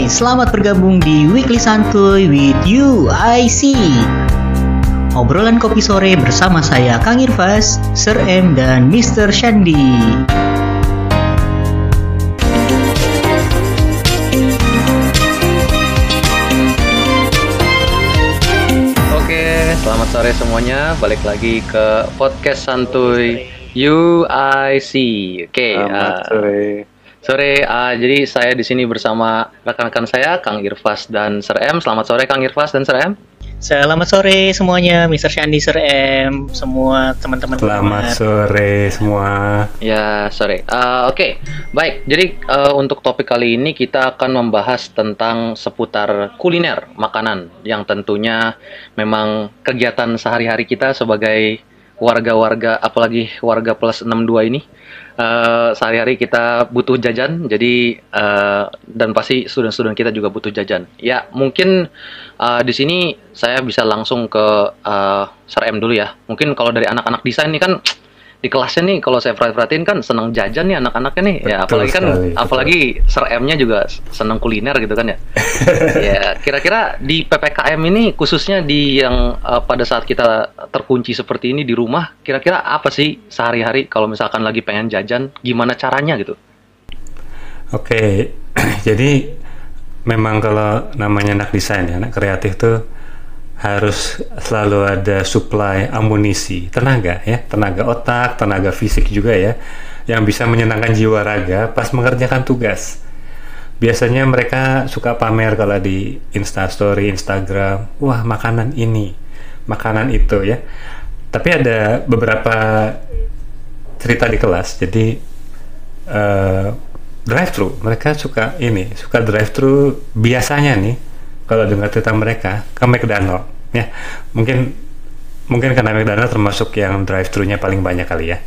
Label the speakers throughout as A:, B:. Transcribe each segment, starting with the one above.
A: Hai, selamat bergabung di Weekly Santuy with you, I see. Obrolan kopi sore bersama saya Kang Irfas, Sir M dan Mr. Shandy.
B: Oke, selamat sore semuanya. Balik lagi ke podcast santuy UIC. Oke,
C: Selamat
B: uh,
C: sore.
B: Sore. uh, jadi saya di sini bersama rekan-rekan saya, Kang Irfas dan Sir M. Selamat sore, Kang Irfas dan Sir M.
A: Selamat sore semuanya, Mr. Shandy, Sir M, semua teman-teman
C: Selamat
A: pendengar.
C: sore semua.
B: Ya, sore. Uh, Oke, baik. Jadi uh, untuk topik kali ini kita akan membahas tentang seputar kuliner, makanan yang tentunya memang kegiatan sehari-hari kita sebagai warga-warga, apalagi warga plus 62 ini. Uh, sehari-hari kita butuh jajan, jadi uh, dan pasti student-student kita juga butuh jajan. Ya, mungkin uh, di sini saya bisa langsung ke uh, Sir dulu ya. Mungkin kalau dari anak-anak desain ini kan di kelasnya nih kalau saya perhatiin kan senang jajan nih anak-anaknya nih. Ya
C: Betul
B: apalagi kan
C: sekali, betul.
B: apalagi Sir M-nya juga senang kuliner gitu kan ya. Ya kira-kira di PPKM ini khususnya di yang uh, pada saat kita terkunci seperti ini di rumah kira-kira apa sih sehari-hari kalau misalkan lagi pengen jajan gimana caranya gitu?
C: Oke, jadi memang kalau namanya anak desain ya, anak kreatif tuh harus selalu ada supply amunisi, tenaga ya, tenaga otak, tenaga fisik juga ya, yang bisa menyenangkan jiwa raga pas mengerjakan tugas. Biasanya mereka suka pamer kalau di Instastory, Instagram, wah makanan ini, makanan itu ya. Tapi ada beberapa cerita di kelas, jadi eh, drive thru mereka suka ini suka drive thru biasanya nih kalau dengar cerita mereka ke McDonald ya mungkin mungkin karena McDonald termasuk yang drive thru-nya paling banyak kali ya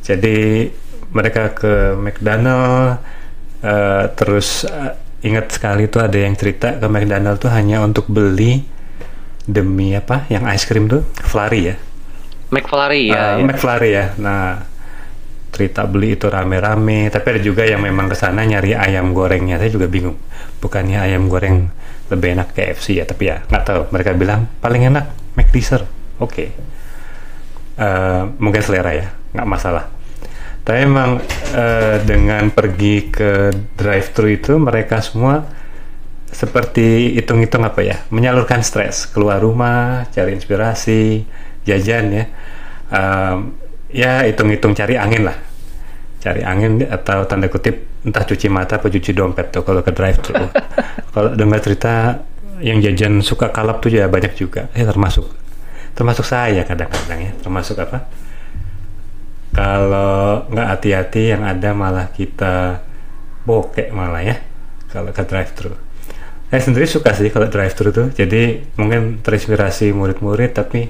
C: jadi mereka ke McDonald eh, terus eh, ingat sekali tuh ada yang cerita ke McDonald tuh hanya untuk beli demi apa yang ice cream tuh flurry ya
B: McFlurry ya,
C: Uh,
B: ya.
C: McFlurry ya. Nah, cerita beli itu rame-rame, tapi ada juga yang memang ke sana nyari ayam gorengnya. Saya juga bingung. Bukannya ayam goreng lebih enak KFC ya, tapi ya nggak tahu. Mereka bilang paling enak McD. Oke. Eh, mungkin selera ya, nggak masalah. Tapi memang eh, dengan pergi ke drive-thru itu mereka semua seperti hitung-hitung apa ya, menyalurkan stres, keluar rumah, cari inspirasi, jajan ya, Em, ya hitung-hitung cari angin lah, cari angin atau tanda kutip entah cuci mata atau cuci dompet tuh kalau ke drive-thru. kalau dengar cerita yang jajan suka kalap tuh ya banyak juga, ya termasuk termasuk saya kadang-kadang ya, termasuk apa? Kalau nggak hati-hati yang ada malah kita bokek malah ya kalau ke drive-thru. Saya sendiri suka sih kalau drive-thru tuh, jadi mungkin terinspirasi murid-murid tapi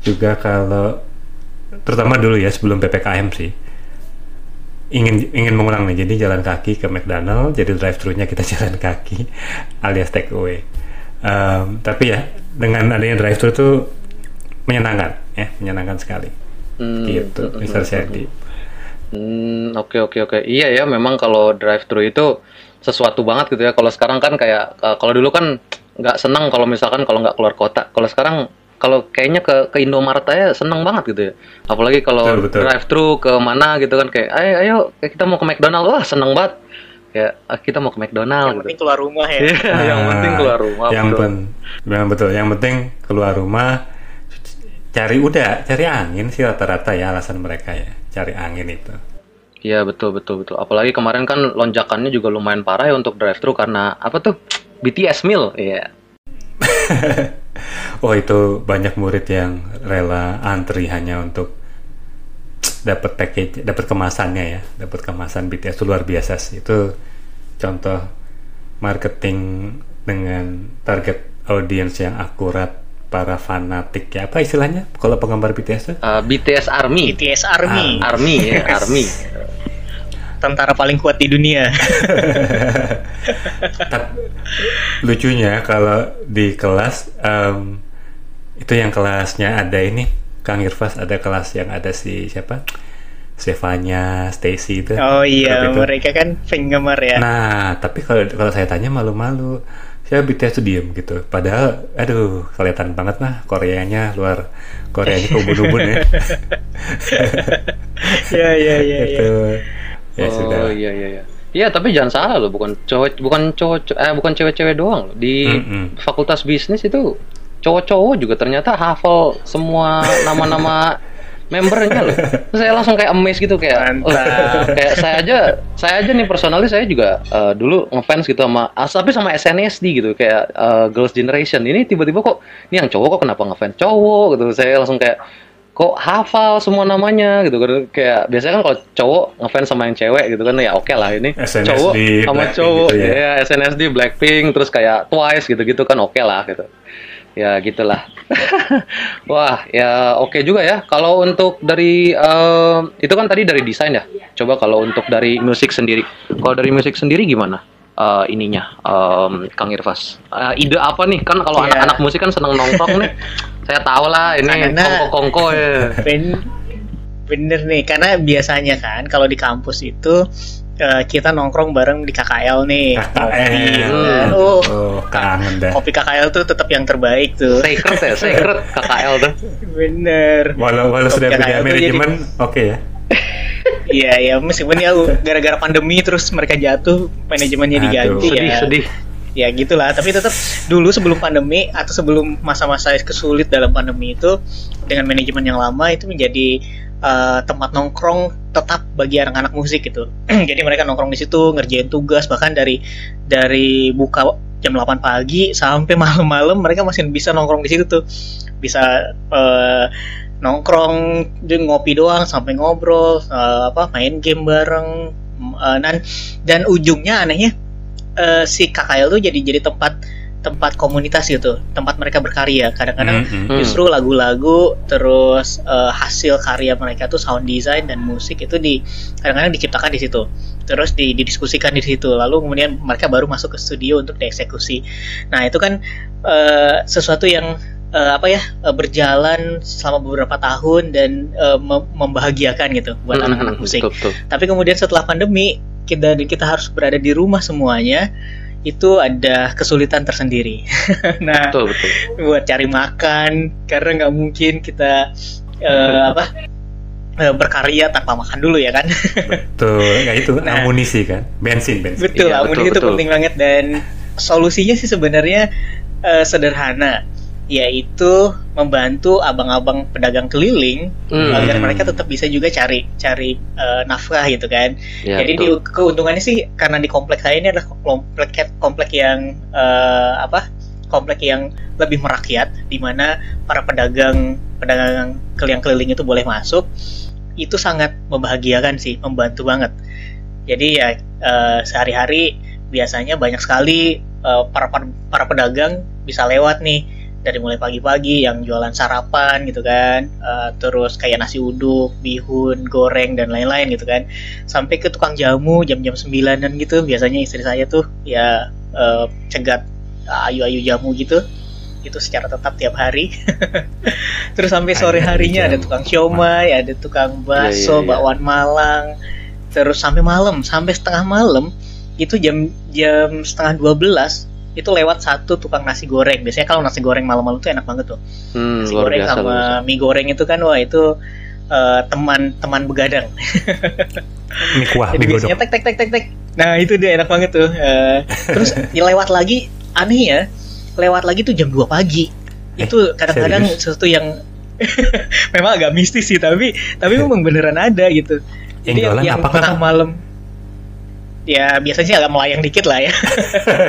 C: juga kalau terutama dulu ya sebelum ppkm sih ingin ingin mengulang nih jadi jalan kaki ke McDonald jadi drive-thru-nya kita jalan kaki alias take away Em, tapi ya dengan adanya drive-thru tuh menyenangkan ya menyenangkan sekali
B: Hmm,
C: gitu
B: hmm, hmm,
C: Sandy
B: Hmm, oke oke oke. Iya ya, memang kalau drive thru itu sesuatu banget gitu ya. Kalau sekarang kan kayak uh, kalau dulu kan nggak senang kalau misalkan kalau nggak keluar kota. Kalau sekarang kalau kayaknya ke ke Indomaret aja seneng banget gitu ya. Apalagi kalau drive thru ke mana gitu kan kayak ayo ayo kita mau ke McDonald. Wah, seneng banget. Kayak "Ah, kita mau ke McDonald
A: Yang
B: gitu.
A: penting keluar rumah ya.
B: Iya, yang penting keluar rumah.
C: yang
B: betul.
C: pen betul yang penting keluar rumah cari udah cari angin sih rata-rata ya alasan mereka ya cari angin itu
B: Iya betul betul betul. Apalagi kemarin kan lonjakannya juga lumayan parah ya untuk drive thru karena apa tuh BTS meal. Iya.
C: oh itu banyak murid yang rela antri hanya untuk dapat package dapat kemasannya ya dapat kemasan BTS itu luar biasa sih itu contoh marketing dengan target audiens yang akurat para fanatik ya apa istilahnya kalau penggemar BTS tuh
B: Uh, BTS Army.
A: BTS Army,
B: Army ya, Army.
A: tentara paling kuat di dunia.
C: Lucunya kalau di kelas em, itu yang kelasnya ada ini Kang Irfas ada kelas yang ada si siapa Stefania, Stacy itu.
A: Oh iya,
C: itu.
A: mereka kan penggemar ya.
C: Nah, tapi kalau kalau saya tanya malu-malu. Saya BTS tuh diem gitu. Padahal, aduh, kelihatan banget lah Koreanya luar Koreanya ubun-ubun ya.
A: Iya iya iya.
C: itu.
A: iya.
C: Ya sudah.
B: Oh iya iya iya. Iya, tapi jangan salah loh, bukan cowok bukan cowok eh bukan cewek-cewek doang loh. Di
C: Mm-mm.
B: fakultas bisnis itu cowok-cowok juga ternyata hafal semua nama-nama membernya loh. Terus saya langsung kayak amazed gitu kayak oh, kayak saya aja saya aja nih personally saya juga eh, dulu ngefans gitu sama tapi sama SNSD gitu kayak eh, Girls Generation. Ini tiba-tiba kok ini yang cowok kok kenapa ngefans cowok gitu. Saya langsung kayak kok hafal semua namanya? Gitu. Kan kayak biasanya kan kalau cowok ngefans sama yang cewek gitu kan ya oke lah ini.
C: SNSD,
B: cowok sama
C: Blackpink
B: cowok
C: gitu ya.
B: ya SNSD Blackpink terus kayak Twice gitu-gitu kan oke lah gitu. Ya gitulah. Wah ya oke juga ya. Kalau untuk dari eh, itu kan tadi dari desain ya? Coba kalau untuk dari musik sendiri. Kalau dari musik sendiri gimana eh, ininya em, Kang Irfas Eh, ide apa nih kan kalau
A: Iya.
B: anak-anak musik kan seneng nongkrong nih saya tahu lah ini kongko-kongko ya
A: Ben, bener nih, karena biasanya kan kalau di kampus itu eh, kita nongkrong bareng di KKL nih.
C: KKL.
A: kan. Oh,
C: Oh, kangen dah.
A: kopi KKL tuh tetap yang terbaik tuh.
B: secret ya secret KKL tuh
A: Bener.
C: Walau walau sudah
A: tuh
C: manajemen, oke ya.
A: Iya, ya meskipun ya gara-gara pandemi terus mereka jatuh, manajemennya
C: Aduh.
A: diganti
B: sedih
A: ya.
B: sedih
A: ya gitulah. Tapi tetap dulu sebelum pandemi atau sebelum masa-masa kesulit dalam pandemi itu dengan manajemen yang lama itu menjadi uh, tempat nongkrong tetap bagi anak-anak musik gitu. Jadi mereka nongkrong di situ ngerjain tugas bahkan dari dari buka jam 8 pagi sampai malam-malam mereka masih bisa nongkrong di situ tuh. Bisa uh, nongkrong dia ngopi doang sampai ngobrol uh, apa main game bareng uh, dan dan ujungnya anehnya eh, si KKL tuh jadi jadi tempat tempat komunitas gitu, tempat mereka berkarya. Kadang-kadang
C: Mm-mm.
B: Hmm.
A: justru lagu-lagu terus eh, hasil karya mereka tuh sound design dan musik itu di kadang-kadang diciptakan di situ. Terus di- didiskusikan di situ. Lalu kemudian mereka baru masuk ke studio untuk dieksekusi. Nah, itu kan eh, sesuatu yang eh, apa ya eh, berjalan selama beberapa tahun dan eh, mem- membahagiakan gitu buat
B: Hmm,
A: anak-anak
B: hmm,
A: musik.
B: betul, betul.
A: Tapi kemudian setelah pandemi kita kita harus berada di rumah semuanya itu ada kesulitan tersendiri. nah,
B: betul betul
A: buat cari makan karena nggak mungkin kita eh, apa eh, berkarya tanpa makan dulu ya kan.
C: Tuh, ya itu
A: Nah.
C: amunisi kan, bensin bensin.
A: betul,
B: Iya,
A: amunisi
B: betul,
A: itu
B: betul.
A: penting banget dan solusinya sih sebenarnya eh, sederhana yaitu membantu abang-abang pedagang keliling
B: Hmm.
A: agar mereka tetap bisa juga cari cari eh, nafkah gitu kan.
B: Ya,
A: Jadi
B: betul.
A: di, keuntungannya sih karena di komplek saya ini adalah komplek komplek yang eh, apa? Komplek yang lebih merakyat di mana para pedagang pedagang keliling keliling itu boleh masuk. Itu sangat membahagiakan sih, membantu banget. Jadi ya eh, sehari-hari biasanya banyak sekali eh, para para pedagang bisa lewat nih dari mulai pagi-pagi yang jualan sarapan gitu kan, eh, terus kayak nasi uduk, bihun, goreng dan lain-lain gitu kan, sampai ke tukang jamu jam-jam 9-an gitu, biasanya istri saya tuh ya eh, cegat ayu-ayu jamu gitu, itu secara tetap tiap hari. terus sampai sore harinya ada tukang siomay, ada tukang bakso,
B: Iya, iya, iya.
A: bakwan Malang, terus sampai malam, sampai setengah malam itu jam jam setengah 12 itu lewat satu tukang nasi goreng. Biasanya kalau nasi goreng malam-malam tuh enak banget tuh.
B: Hmm,
A: Nasi
B: luar
A: goreng
B: biasa
A: sama
B: biasa.
A: mie goreng itu kan wah itu eh, teman teman begadang.
C: Mie kuah,
A: Jadi
C: mie
A: biasanya tek tek tek tek tek. Nah, itu dia enak banget tuh. Eh, terus ya lewat lagi aneh ya. Lewat lagi tuh jam 2 pagi.
C: Eh,
A: Itu kadang-kadang sesuatu yang memang agak mistis sih, tapi tapi memang beneran ada gitu.
C: Yang
A: Jadi
C: jualan
A: yang
C: apa,
A: tengah malam ya biasanya sih agak melayang dikit lah ya.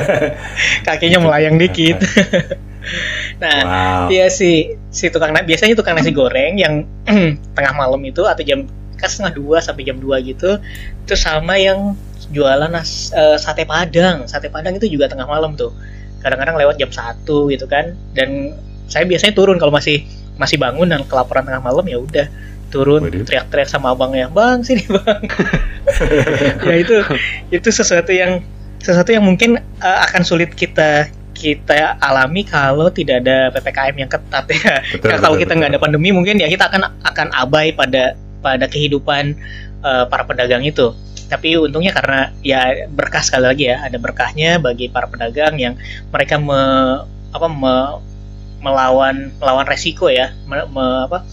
A: Kakinya melayang dikit. nah,
C: Wow.
A: Iya si si tukang na- biasanya tukang nasi goreng yang tengah malam itu atau jam kan setengah dua sampai jam 2 gitu terus sama yang jualan nas, eh, sate padang sate padang itu juga tengah malam tuh kadang-kadang lewat jam satu gitu kan dan saya biasanya turun kalau masih masih bangun dan kelaparan tengah malam ya udah turun teriak-teriak sama abangnya bang sini bang ya itu itu sesuatu yang sesuatu yang mungkin eh, akan sulit kita kita alami kalau tidak ada ppkm yang ketat ya.
C: Betul,
A: kalau
C: betul,
A: kita nggak ada pandemi mungkin ya kita akan akan abai pada pada kehidupan uh, para pedagang itu. Tapi untungnya karena ya berkah sekali lagi ya, ada berkahnya bagi para pedagang yang mereka me, apa me, melawan melawan resiko ya, me, me, apa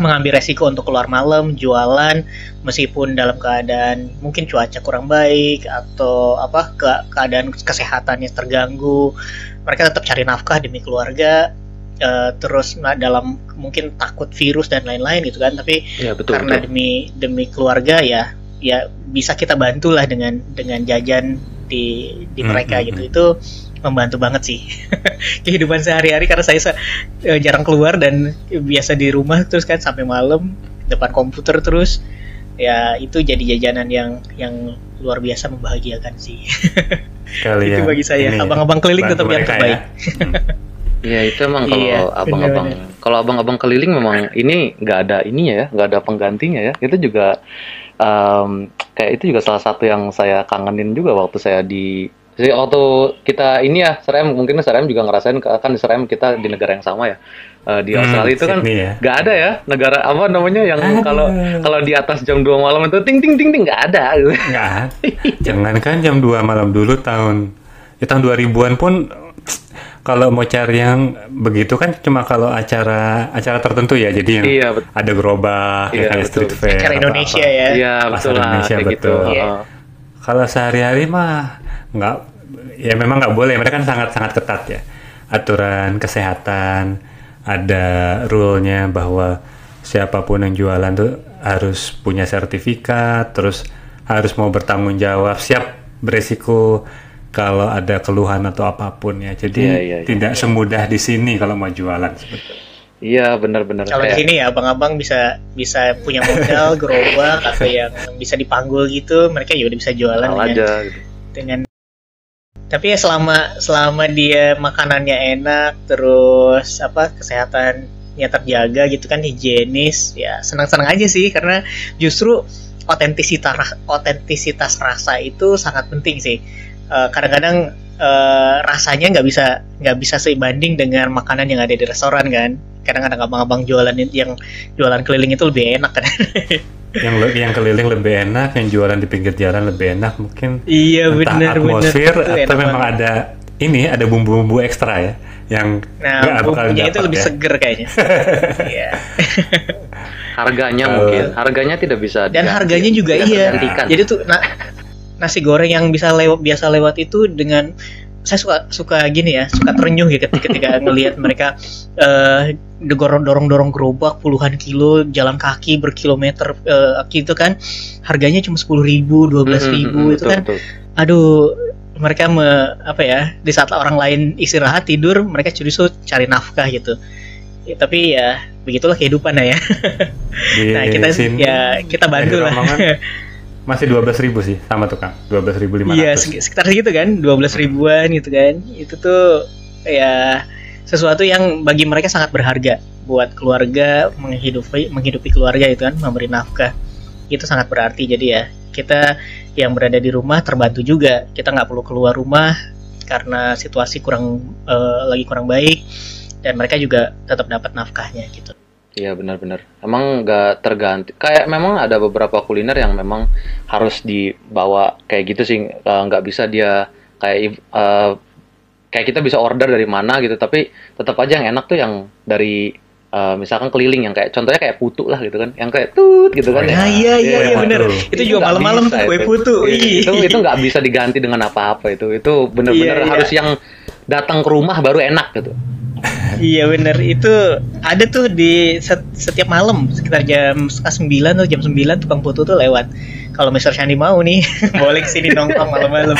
A: mengambil resiko untuk keluar malam jualan meskipun dalam keadaan mungkin cuaca kurang baik atau apa ke keadaan kesehatannya terganggu mereka tetap cari nafkah demi keluarga uh, terus nah, dalam mungkin takut virus dan lain-lain gitu kan tapi ya, betul, karena betul. demi demi keluarga ya ya bisa kita bantu lah dengan dengan jajan di di hmm, mereka hmm, gitu hmm. itu membantu banget sih. Kehidupan sehari-hari karena saya uh, jarang keluar dan biasa di rumah terus kan sampai malam depan komputer terus. Ya itu jadi jajanan yang yang luar biasa membahagiakan sih. Itu bagi saya. ya, abang-abang keliling tetap yang terbaik. Ya.
B: Iya itu emang kalau iya, abang-abang kalau abang-abang keliling memang ini nggak ada ininya ya nggak ada penggantinya ya. Itu juga um, kayak itu juga salah satu yang saya kangenin juga waktu saya di jadi waktu kita ini ya Serem mungkin Serem juga ngerasain kan di Serem kita di negara yang sama ya uh, di hmm, Australia hmm, itu kan ya. nggak ya. ada ya negara apa namanya yang kalau kalau di atas jam 2 malam itu ting ting ting ting nggak ada
C: gitu. Nggak. Jangan kan jam 2 malam dulu tahun ya tahun 2000-an pun kalau mau cari yang begitu kan cuma kalau acara acara tertentu ya jadi yang iya, ada gerobak iya, ya kayak street fair
A: acara Indonesia apa, ya
B: iya betul Indonesia
C: betul gitu. Iya. kalau sehari-hari mah nggak ya memang nggak boleh mereka kan sangat sangat ketat ya aturan kesehatan ada rule-nya bahwa siapa pun yang jualan tuh harus punya sertifikat terus harus mau bertanggung jawab siap beresiko kalau ada keluhan atau apa pun ya jadi ya, ya, ya, tidak ya. semudah di sini kalau mau jualan
B: Iya benar-benar.
A: Kalau di sini ya abang-abang bisa bisa punya modal gerobak atau yang bisa dipanggul gitu, mereka juga bisa jualan dengan, aja, gitu. dengan tapi ya selama selama dia makanannya enak terus apa kesehatannya terjaga gitu kan higienis ya senang-senang aja sih. Karena justru otentisitas otentisitas rasa itu sangat penting sih. Eh, kadang-kadang uh, rasanya nggak bisa nggak bisa sebanding dengan makanan yang ada di restoran kan. Kadang-kadang abang-abang jualan yang jualan keliling itu lebih enak kan
C: yang yang keliling lebih enak, yang jualan di pinggir jalan lebih enak mungkin.
A: Iya benar
C: atmosfer bener. atau memang banget. ada ini ada bumbu-bumbu ekstra ya yang
A: nah bumbunya itu lebih seger kayaknya. Iya.
B: harganya uh, mungkin harganya tidak bisa
A: dan harganya juga iya. Jadi tuh nah, nasi goreng yang bisa lewat biasa lewat itu dengan saya suka suka gini ya suka terenyuh ya ketika, ketika ngelihat mereka uh, dorong dorong dorong gerobak puluhan kilo jalan kaki berkilometer uh, gitu kan. Harganya cuma sepuluh ribu dua belas ribu mm -hmm, itu betul, kan. betul. aduh mereka me, apa ya di saat orang lain istirahat tidur mereka justru cari nafkah gitu. Ya, tapi ya begitulah kehidupan ya. Nah kita ya kita bantu lah.
C: masih dua belas ribu sih sama tuh kang dua belas ribu lima
A: iya sekitar segitu kan dua belas ribuan gitu kan. Itu tuh ya sesuatu yang bagi mereka sangat berharga buat keluarga menghidupi menghidupi keluarga itu kan memberi nafkah itu sangat berarti jadi ya kita yang berada di rumah terbantu juga kita nggak perlu keluar rumah karena situasi kurang uh, lagi kurang baik dan mereka juga tetap dapat nafkahnya gitu
B: Iya benar-benar. Emang nggak terganti. Kayak memang ada beberapa kuliner yang memang harus dibawa kayak gitu sih. Eh, nggak bisa dia kayak uh, kayak kita bisa order dari mana gitu. Tapi tetap aja yang enak tuh yang dari uh, misalkan keliling yang kayak contohnya kayak putu lah gitu kan. Yang kayak tut gitu kan.
A: Nah, iya iya iya benar. Itu juga malam-malam tuh kue putu.
B: Itu, itu itu nggak bisa diganti dengan apa-apa itu. Itu benar-benar iya, iya. harus yang datang ke rumah baru enak gitu
A: iya bener itu ada tuh di setiap malam sekitar jam setengah sembilan atau jam sembilan tukang foto tuh lewat kalau Mister Shandi mau nih boleh ke sini nongkrong malam-malam.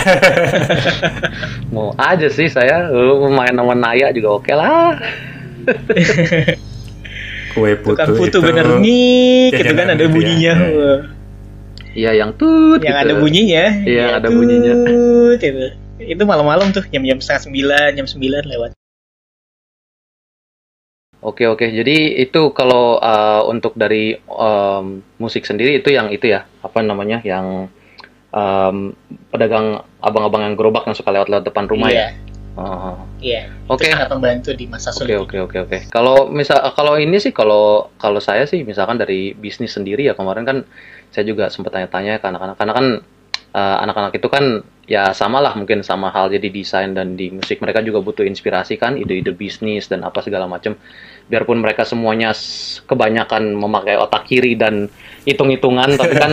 B: Mau aja sih saya. Main sama Naya juga oke okay lah.
C: Kue putu tukang
A: foto itu. bener nih gitu kan ada bunyinya ya.
B: Iya. Yang tut
A: yang gitu. ada bunyinya.
B: Iya ya, ada tut, bunyinya
A: gitu. itu malam-malam tuh jam-jam setengah sembilan jam sembilan lewat
B: Oke oke, jadi itu kalau uh, untuk dari um, musik sendiri itu yang itu ya apa namanya yang um, pedagang abang-abang yang gerobak yang suka lewat-lewat depan rumah yeah. ya. Oh,
A: Iya,
B: Oke.
A: itu sangat membantu di masa
B: Oke
A: sulit.
B: oke oke oke. Kalau misal kalau ini sih kalau kalau saya sih misalkan dari bisnis sendiri ya kemarin kan saya juga sempat tanya-tanya ke anak-anak karena kan eh, anak-anak itu kan ya sama lah mungkin sama hal jadi desain dan di musik mereka juga butuh inspirasi kan ide-ide bisnis dan apa segala macam. Biarpun mereka semuanya kebanyakan memakai otak kiri dan hitung-hitungan tapi kan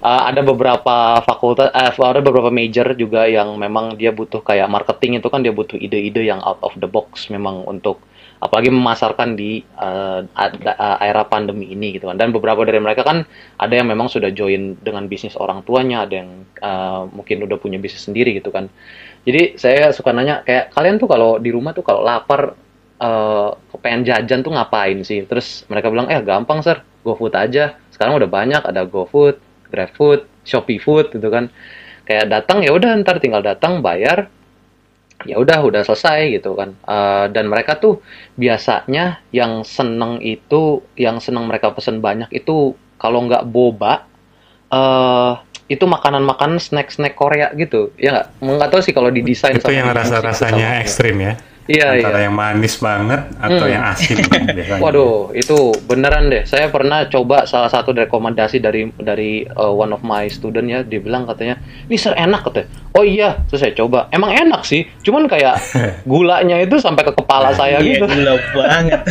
B: eh, ada beberapa fakultas eh, ada beberapa major juga yang memang dia butuh kayak marketing itu kan dia butuh ide-ide yang out of the box memang untuk apalagi memasarkan di eh, era pandemi ini gitu kan. Dan beberapa dari mereka kan ada yang memang sudah join dengan bisnis orang tuanya ada yang eh, mungkin udah punya bisnis sendiri gitu kan. Jadi saya suka nanya kayak kalian tuh kalau di rumah tuh kalau lapar eh pengen jajan tuh ngapain sih? Terus mereka bilang eh gampang sir GoFood aja. Sekarang udah banyak ada GoFood GrabFood Shopee Food gitu kan. Kayak datang ya udah ntar tinggal datang bayar ya udah udah selesai gitu kan. Eh, dan mereka tuh biasanya yang seneng itu yang seneng mereka pesen banyak itu kalau nggak boba eh itu makanan-makanan snack-snack Korea gitu. Ya nggak? Nggak tahu sih kalau didesain
C: itu yang rasa-rasanya ekstrim ya
B: iya
C: antara
B: iya
C: yang manis banget atau
B: Hmm.
C: yang asin biasanya
B: Waduh, itu beneran deh. Saya pernah coba salah satu rekomendasi dari dari uh, one of my student ya, dia bilang katanya, "Ini ser enak katanya." Oh iya, terus saya coba. Emang enak sih, cuman kayak gulanya itu sampai ke kepala saya
A: Iya,
B: gitu.
A: gila banget.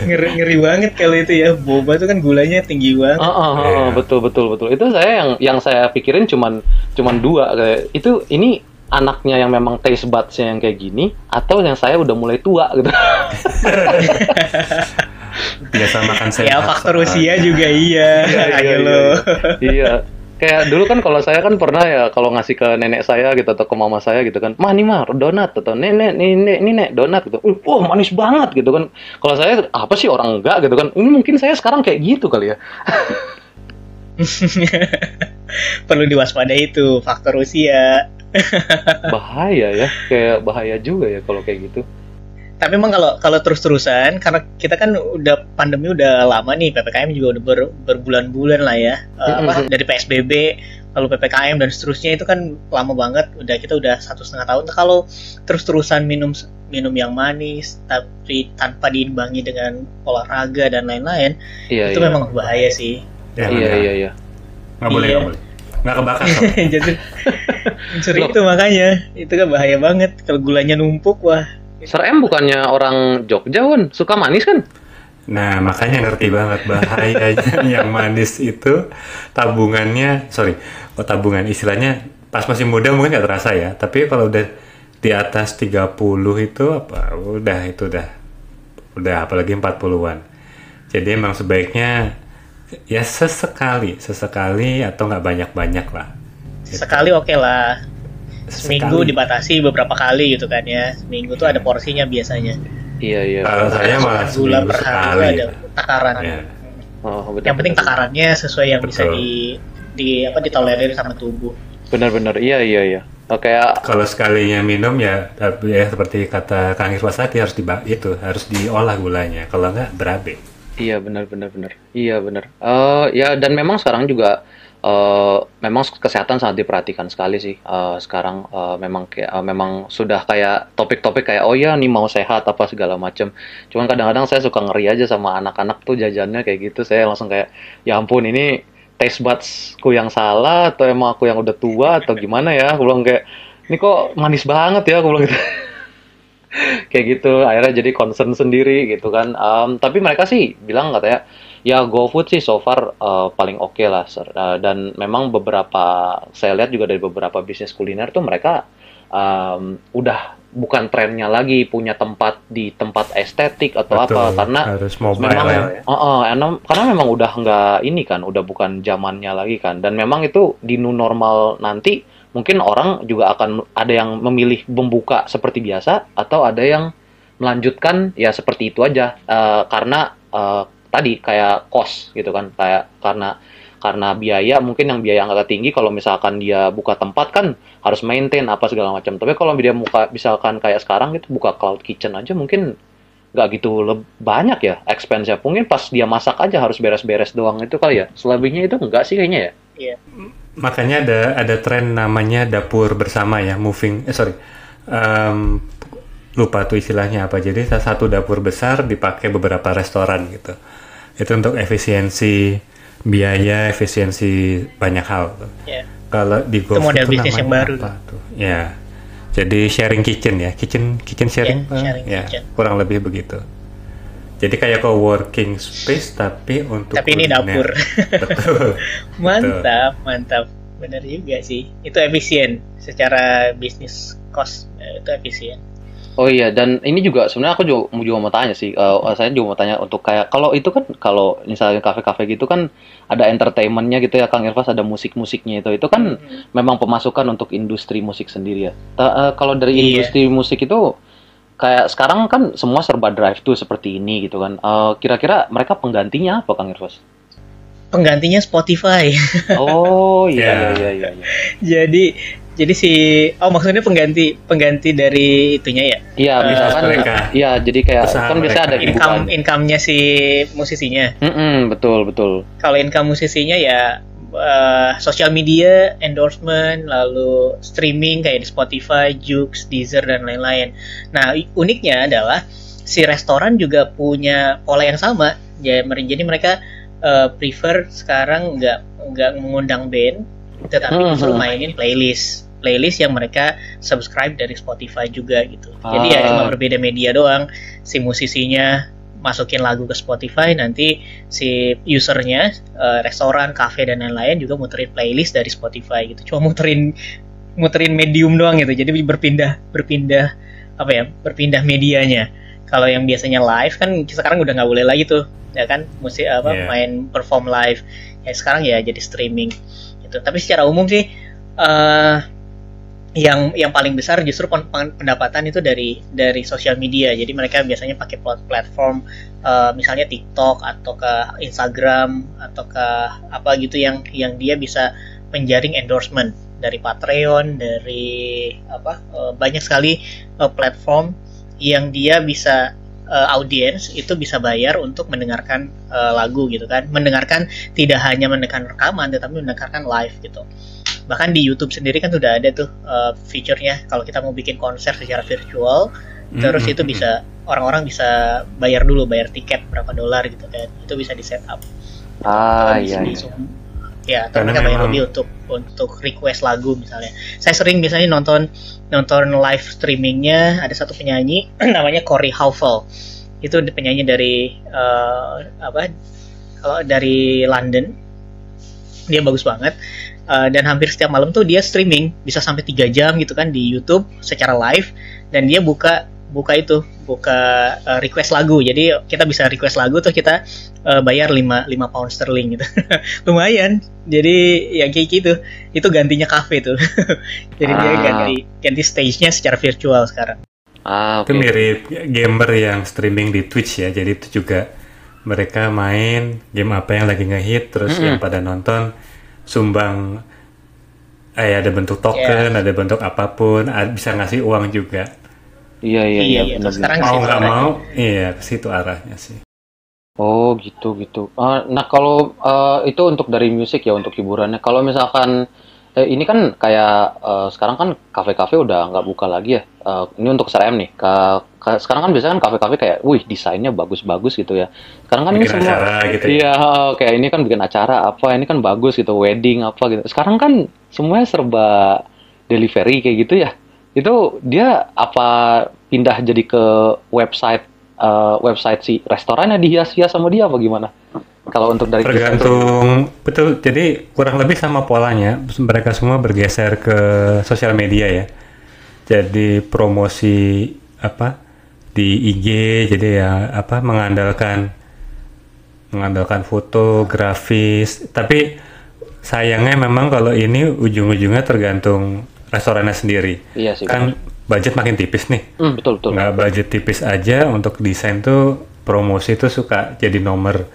A: Ngeri, ngeri banget kalau itu ya. Boba tuh kan gulanya tinggi banget.
B: Ah, ah, ah,
C: Iya.
B: betul betul betul. Itu saya yang yang saya pikirin cuman cuman dua kayak itu ini anaknya yang memang taste buds-nya yang kayak gini atau yang saya udah mulai tua gitu.
C: biasa makan sehat
A: ya faktor usia juga iya. Ayo lo.
B: iya. Kayak dulu kan kalau saya kan pernah ya kalau ngasih ke nenek saya gitu atau ke mama saya gitu kan, mah nih mah donat atau nenek nih nek nih nek donat gitu. Uh, wah manis banget gitu kan. Kalau saya apa sih orang enggak gitu kan. Ini mungkin saya sekarang kayak gitu kali ya.
A: Perlu diwaspadai itu faktor usia.
B: Bahaya ya, kayak bahaya juga ya kalau kayak gitu.
A: Tapi emang kalau kalau terus-terusan karena kita kan udah pandemi udah lama nih PPKM juga udah ber- berbulan-bulan lah ya. Eh, apa dari PSBB lalu PPKM dan seterusnya itu kan lama banget. Udah kita udah satu setengah tahun. Nah, Kalau terus-terusan minum minum yang manis tapi tanpa diimbangi dengan olahraga dan lain-lain
B: Iya,
A: itu
B: iya.
A: memang bahaya sih.
C: Ya,
B: iya,
C: benar.
B: iya, iya.
C: nggak boleh
A: Iya.
C: nggak boleh nggak kebakar.
A: Jadi unsur
B: Loh.
A: itu makanya itu kan bahaya banget kalau gulanya numpuk wah.
B: Sir M bukannya orang Jogja, Wan? Suka manis kan?
C: Nah, makanya ngerti banget bahayanya yang manis itu tabungannya, sorry, oh tabungan istilahnya pas masih muda mungkin nggak terasa ya, tapi kalau udah di atas 30 itu apa, udah itu udah, udah apalagi 40-an. Jadi emang sebaiknya ya sesekali, sesekali atau nggak banyak-banyak lah.
A: Sekali oke lah. Seminggu
C: Sekali.
A: dibatasi beberapa kali gitu kan ya. Seminggu tuh ada porsinya biasanya.
B: Iya, iya.
C: Kalau saya malah
A: Gula
C: seminggu
A: per hari
C: sekali.
A: ada takaran.
C: Ya.
B: Oh, betul,
A: Yang penting
B: betul.
A: takarannya sesuai yang bisa
C: Betul.
A: di di apa ditolerir sama tubuh.
B: Benar-benar, iya, iya, iya. Oh, kayak
C: Kalau sekalinya minum ya, tapi ya seperti kata Kang Iswasaki harus diba itu harus diolah gulanya. Kalau nggak berabe.
B: Iya benar benar benar. Iya benar. Eh ya dan memang sekarang juga eh memang kesehatan sangat diperhatikan sekali sih. Eh sekarang eh, memang kayak eh, memang sudah kayak topik-topik kayak oh ya nih mau sehat apa segala macam. Cuman kadang-kadang saya suka ngeri aja sama anak-anak tuh jajannya kayak gitu. Saya langsung kayak ya ampun ini taste buds-ku yang salah atau emang aku yang udah tua atau gimana ya? Aku bilang kayak ini kok manis banget ya aku bilang gitu. kayak gitu akhirnya jadi concern sendiri gitu kan Em, tapi mereka sih bilang katanya ya GoFood sih so far eh, paling oke lah sir. Eh, dan memang beberapa saya lihat juga dari beberapa bisnis kuliner tuh mereka em, udah bukan trennya lagi punya tempat di tempat estetik atau apa
C: Betul,
B: karena
C: harus mobile
B: memang
C: ya.
B: Oh, oh, enem- karena memang udah nggak ini kan, udah bukan zamannya lagi kan. Dan memang itu di new normal nanti mungkin orang juga akan ada yang memilih membuka seperti biasa atau ada yang melanjutkan ya seperti itu aja Eh, karena eh, tadi kayak cost gitu kan, kayak karena karena biaya mungkin yang biaya agak tinggi kalau misalkan dia buka tempat kan harus maintain apa segala macam. Tapi kalau dia buka misalkan kayak sekarang gitu buka cloud kitchen aja mungkin nggak gitu leb- banyak ya expense-nya. Mungkin pas dia masak aja harus beres-beres doang itu kali ya. Selebihnya itu enggak sih kayaknya ya.
A: Iya.
C: Makanya ada ada tren namanya dapur bersama ya moving eh sorry. Em, lupa tuh istilahnya apa. Jadi salah satu dapur besar dipakai beberapa restoran gitu. Itu untuk efisiensi biaya efisiensi banyak hal tuh.
A: Ya.
C: kalau di GoFood
A: model
C: tuh
A: bisnis yang baru
C: apa tuh. ya. Jadi sharing kitchen ya kitchen kitchen sharing
A: Ya,
C: eh,
A: sharing
C: ya
A: kitchen.
C: kurang lebih begitu jadi kayak co-working space tapi untuk
A: Tapi ini dapur.
C: betul
A: Mantap, mantap. Bener juga sih. Itu efisien secara bisnis cost eh, itu efisien.
B: Oh iya, dan ini juga sebenarnya aku juga, juga mau tanya sih. eh, saya juga mau tanya untuk kayak kalau itu kan kalau misalnya kafe-kafe gitu kan ada entertainmentnya gitu ya, Kang Irfas ada musik-musiknya itu. Itu kan
A: Hmm.
B: memang pemasukan untuk industri musik sendiri ya. Ta- eh, kalau dari
A: Iya.
B: industri musik itu kayak sekarang kan semua serba drive tuh seperti ini gitu kan. Eh, kira-kira mereka penggantinya apa, Kang Irfas?
A: Penggantinya Spotify.
B: Oh
C: Ya.
B: iya iya iya. iya.
A: jadi jadi si oh maksudnya pengganti pengganti dari itunya ya.
B: Iya,
A: Eh,
B: misalkan
C: mereka.
B: iya jadi kayak
C: Usaha
B: kan biasa ada.
A: Income income-nya si musisinya.
B: Mm-mm, betul betul.
A: Kalau income musisinya ya eh, sosial media, endorsement, lalu streaming kayak di Spotify, Joox, Deezer dan lain-lain. Nah, uniknya adalah si restoran juga punya pola yang sama. Ya, Jadi mereka eh, prefer sekarang nggak nggak mengundang band, tetapi
B: Hmm,
A: justru
B: hmm.
A: mainin playlist playlist yang mereka subscribe dari Spotify juga gitu. Jadi ya
B: Ah.
A: cuma berbeda media doang. Si musisinya masukin lagu ke Spotify, nanti si usernya eh, restoran, cafe dan lain-lain juga muterin playlist dari Spotify gitu. Cuma muterin muterin medium doang gitu. Jadi berpindah berpindah apa ya? Berpindah medianya. Kalau yang biasanya live kan sekarang udah nggak boleh lagi tuh, ya kan? Musik apa
C: Iya.
A: main perform live. Ya sekarang ya jadi streaming gitu. Tapi secara umum sih eh yang yang paling besar justru pen- pen- pendapatan itu dari dari sosial media. Jadi mereka biasanya pakai plat- platform eh, misalnya TikTok atau ke Instagram atau ke apa gitu yang yang dia bisa menjaring endorsement dari Patreon, dari apa eh, banyak sekali eh, platform yang dia bisa eh, audiens itu bisa bayar untuk mendengarkan eh, lagu gitu kan. Mendengarkan tidak hanya mendengarkan rekaman tetapi mendengarkan live gitu bahkan di YouTube sendiri kan sudah ada tuh uh, fiturnya kalau kita mau bikin konser secara virtual terus
C: Mm-mm.
A: itu bisa orang-orang bisa bayar dulu bayar tiket berapa dolar gitu kan. Itu bisa di setup
B: Ah
A: Atau
B: iya.
A: di-
B: iya.
A: di- ya atau
C: Karena
A: mereka bayar lebih untuk untuk request lagu misalnya. Saya sering biasanya nonton nonton live streamingnya ada satu penyanyi namanya Corey Howell itu penyanyi dari uh, apa kalau dari London. Dia bagus banget Uh, dan hampir setiap malam tuh dia streaming. Bisa sampai tiga jam gitu kan di YouTube secara live. Dan dia buka buka itu buka uh, request lagu. Jadi kita bisa request lagu tuh kita uh, bayar 5 5 pound sterling gitu. Lumayan. Jadi ya kayak gitu. Itu gantinya cafe tuh. Jadi dia
B: Ah.
A: ganti ganti stage-nya secara virtual sekarang.
B: Ah
C: Itu
B: oke.
C: mirip gamer yang streaming di Twitch ya. Jadi itu juga mereka main game apa yang lagi ngehit terus
B: Mm-mm.
C: yang pada nonton sumbang eh ada bentuk token, ada bentuk apa pun, a- bisa ngasih uang juga.
B: Iya iya iya.
A: Iya, iya,
B: benar,
A: sekarang.
C: Mau nggak mau, iya ke situ arahnya sih.
B: Oh gitu gitu. Ah, nah kalau eh, itu untuk dari musik ya untuk hiburannya. Kalau misalkan eh, ini kan kayak eh, sekarang kan kafe-kafe udah nggak buka lagi ya. Eh, ini untuk SRM nih. Ka- ka- sekarang kan biasanya kan kafe-kafe kayak, wih desainnya bagus-bagus gitu ya. Sekarang kan ini
C: Bikin
B: semua
C: acara gitu ya.
B: Iya, kayak ini kan bikin acara apa, ini kan bagus gitu, wedding apa gitu. Sekarang kan semuanya serba delivery kayak gitu ya. Itu dia apa pindah jadi ke website eh, website si restorannya dihias-hias sama dia apa gimana? Kalau untuk dari
C: Tergantung betul. Jadi kurang lebih sama polanya. Mereka semua bergeser ke sosial media ya. Jadi promosi apa di IG. Jadi ya apa mengandalkan mengandalkan foto, grafis. Tapi sayangnya memang kalau ini ujung-ujungnya tergantung restorannya sendiri.
B: Iya sih.
C: Kan budget makin tipis nih.
B: Hmm, betul betul.
C: nggak budget tipis aja untuk desain tuh promosi tuh suka jadi nomor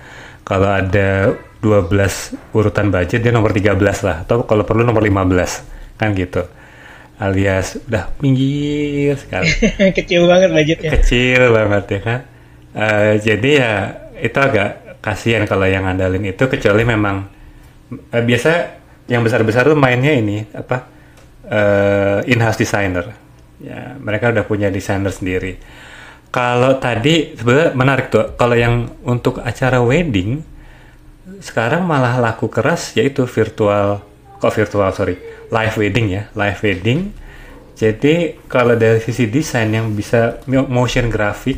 C: kalau ada 12 urutan budget dia nomor 13 lah. Atau kalau perlu nomor 15 kan gitu. Alias udah pinggir sekali.
A: Kecil banget budgetnya.
C: Kecil banget ya kan? Eh, jadi ya itu agak kasihan kalau yang ngandalin itu kecuali memang eh, biasa yang besar-besar tuh mainnya ini apa eh, in-house designer. Ya, mereka udah punya desainer sendiri. Kalau tadi sebenarnya menarik tuh. Kalau yang untuk acara wedding sekarang malah laku keras yaitu virtual kok virtual sorry live wedding ya live wedding jadi kalau dari sisi desain yang bisa mo- motion graphic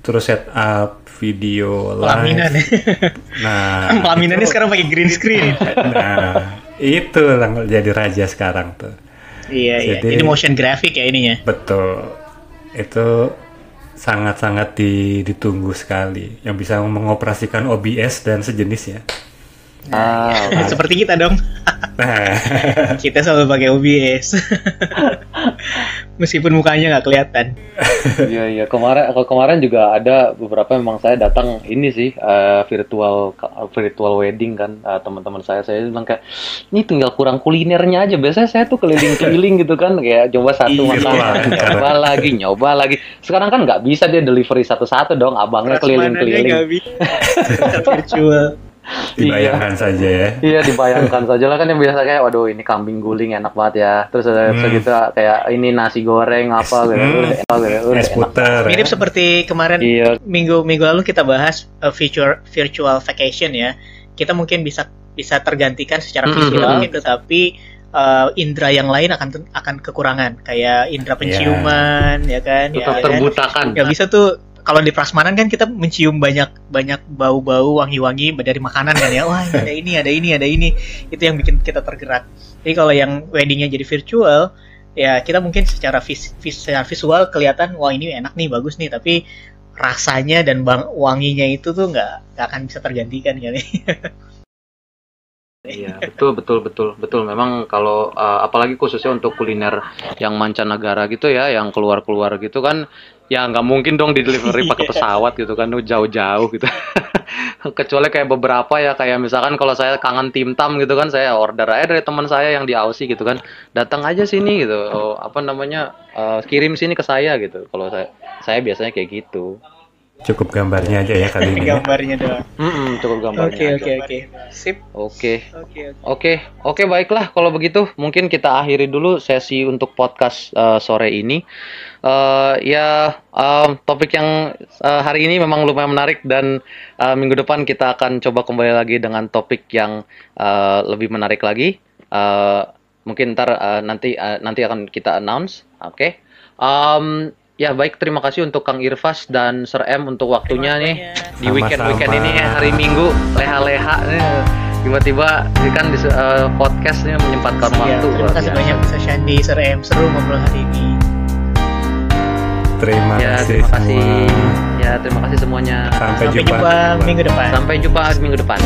C: terus setup video
A: Pelaminan
C: live
A: ya.
C: nah
A: Pelaminannya
C: itu-
A: sekarang pakai green screen.
C: nah itu yang jadi raja sekarang tuh
A: iya iya.
C: Jadi-
A: Jadi motion graphic ya ininya.
C: betul itu sangat-sangat di- ditunggu sekali. Yang bisa mengoperasikan OBS dan sejenisnya
B: Ah, oke.
A: Seperti kita dong.
C: nah
A: kita selalu pakai OBS. Meskipun mukanya nggak kelihatan.
B: Iya iya kemarin kalau kemarin juga ada beberapa memang saya datang ini sih eh, virtual virtual wedding kan eh, teman-teman saya saya bilang kayak ini tinggal kurang kulinernya aja biasanya saya tuh keliling-keliling gitu kan kayak coba satu
A: Iya.
B: makanan nyoba lagi nyoba lagi sekarang kan nggak bisa dia delivery satu-satu dong abangnya keliling-keliling.
A: Virtual.
C: dibayangkan saja ya
B: Iya dibayangkan saja lah kan yang biasa kayak waduh ini kambing guling enak banget ya terus ada
C: Hmm.
B: segitu kayak ini nasi goreng apa gitu
C: Hmm.
B: udah enak gitu udah
C: es
B: enak
C: puter ya.
A: Mirip seperti kemarin
B: iya
A: minggu minggu lalu kita bahas uh, virtual virtual vacation ya. Kita mungkin bisa bisa tergantikan secara
B: Mm-mm.
A: visual, tetapi uh, indera yang lain akan akan kekurangan kayak indera penciuman ya kan. ya,
B: tetap
A: ya kan?
B: terbutakan
A: nggak bisa tuh kalau di prasmanan kan kita mencium banyak banyak bau-bau wangi-wangi dari makanan kan ya. Wah ada ini ada ini ada ini. Itu yang bikin kita tergerak. Jadi kalau yang weddingnya jadi virtual ya kita mungkin secara vis, vis- secara visual kelihatan wah ini enak nih bagus nih. Tapi rasanya dan wanginya itu tuh nggak akan bisa tergantikan kali
B: Iya, betul betul betul betul. Memang kalau uh, apalagi khususnya untuk kuliner yang mancanegara gitu ya, yang keluar-keluar gitu kan, ya nggak mungkin dong di delivery pakai pesawat gitu kan, jauh-jauh gitu. Kecuali kayak beberapa ya, kayak misalkan kalau saya kangen tim tam gitu kan, saya order aja dari teman saya yang di Aussie gitu kan, datang aja sini gitu, oh, apa namanya, uh, kirim sini ke saya gitu. Kalau saya saya biasanya kayak gitu.
C: Cukup gambarnya aja ya kali ini ya.
A: gambarnya doang
B: Mm-mm, cukup gambarnya.
A: oke oke oke sip
B: Oke.
A: oke oke
B: baiklah kalau begitu mungkin kita akhiri dulu sesi untuk podcast eh, sore ini. Eh, ya em, topik yang eh, hari ini memang lumayan menarik dan eh, minggu depan kita akan coba kembali lagi dengan topik yang eh, lebih menarik lagi. Eh, mungkin ntar eh, nanti eh, nanti akan kita announce. Oke. Em, ya baik. Terima kasih untuk Kang Irfas dan Sir M untuk waktunya nih di weekend weekend
C: Sama-sama.
B: ini ya, hari Minggu leha-leha nih. Tiba-tiba ini kan di eh, podcastnya menyempatkan
A: Ya,
B: waktu.
A: terima kasih
B: biasa.
A: banyak Bisa Shandi, Sir M, seru ngobrol hari ini.
C: terima
B: ya
C: kasih
B: terima kasih.
C: semua.
B: Ya terima kasih semuanya.
C: Sampai,
A: Sampai jumpa minggu depan.
B: sampai jumpa minggu depan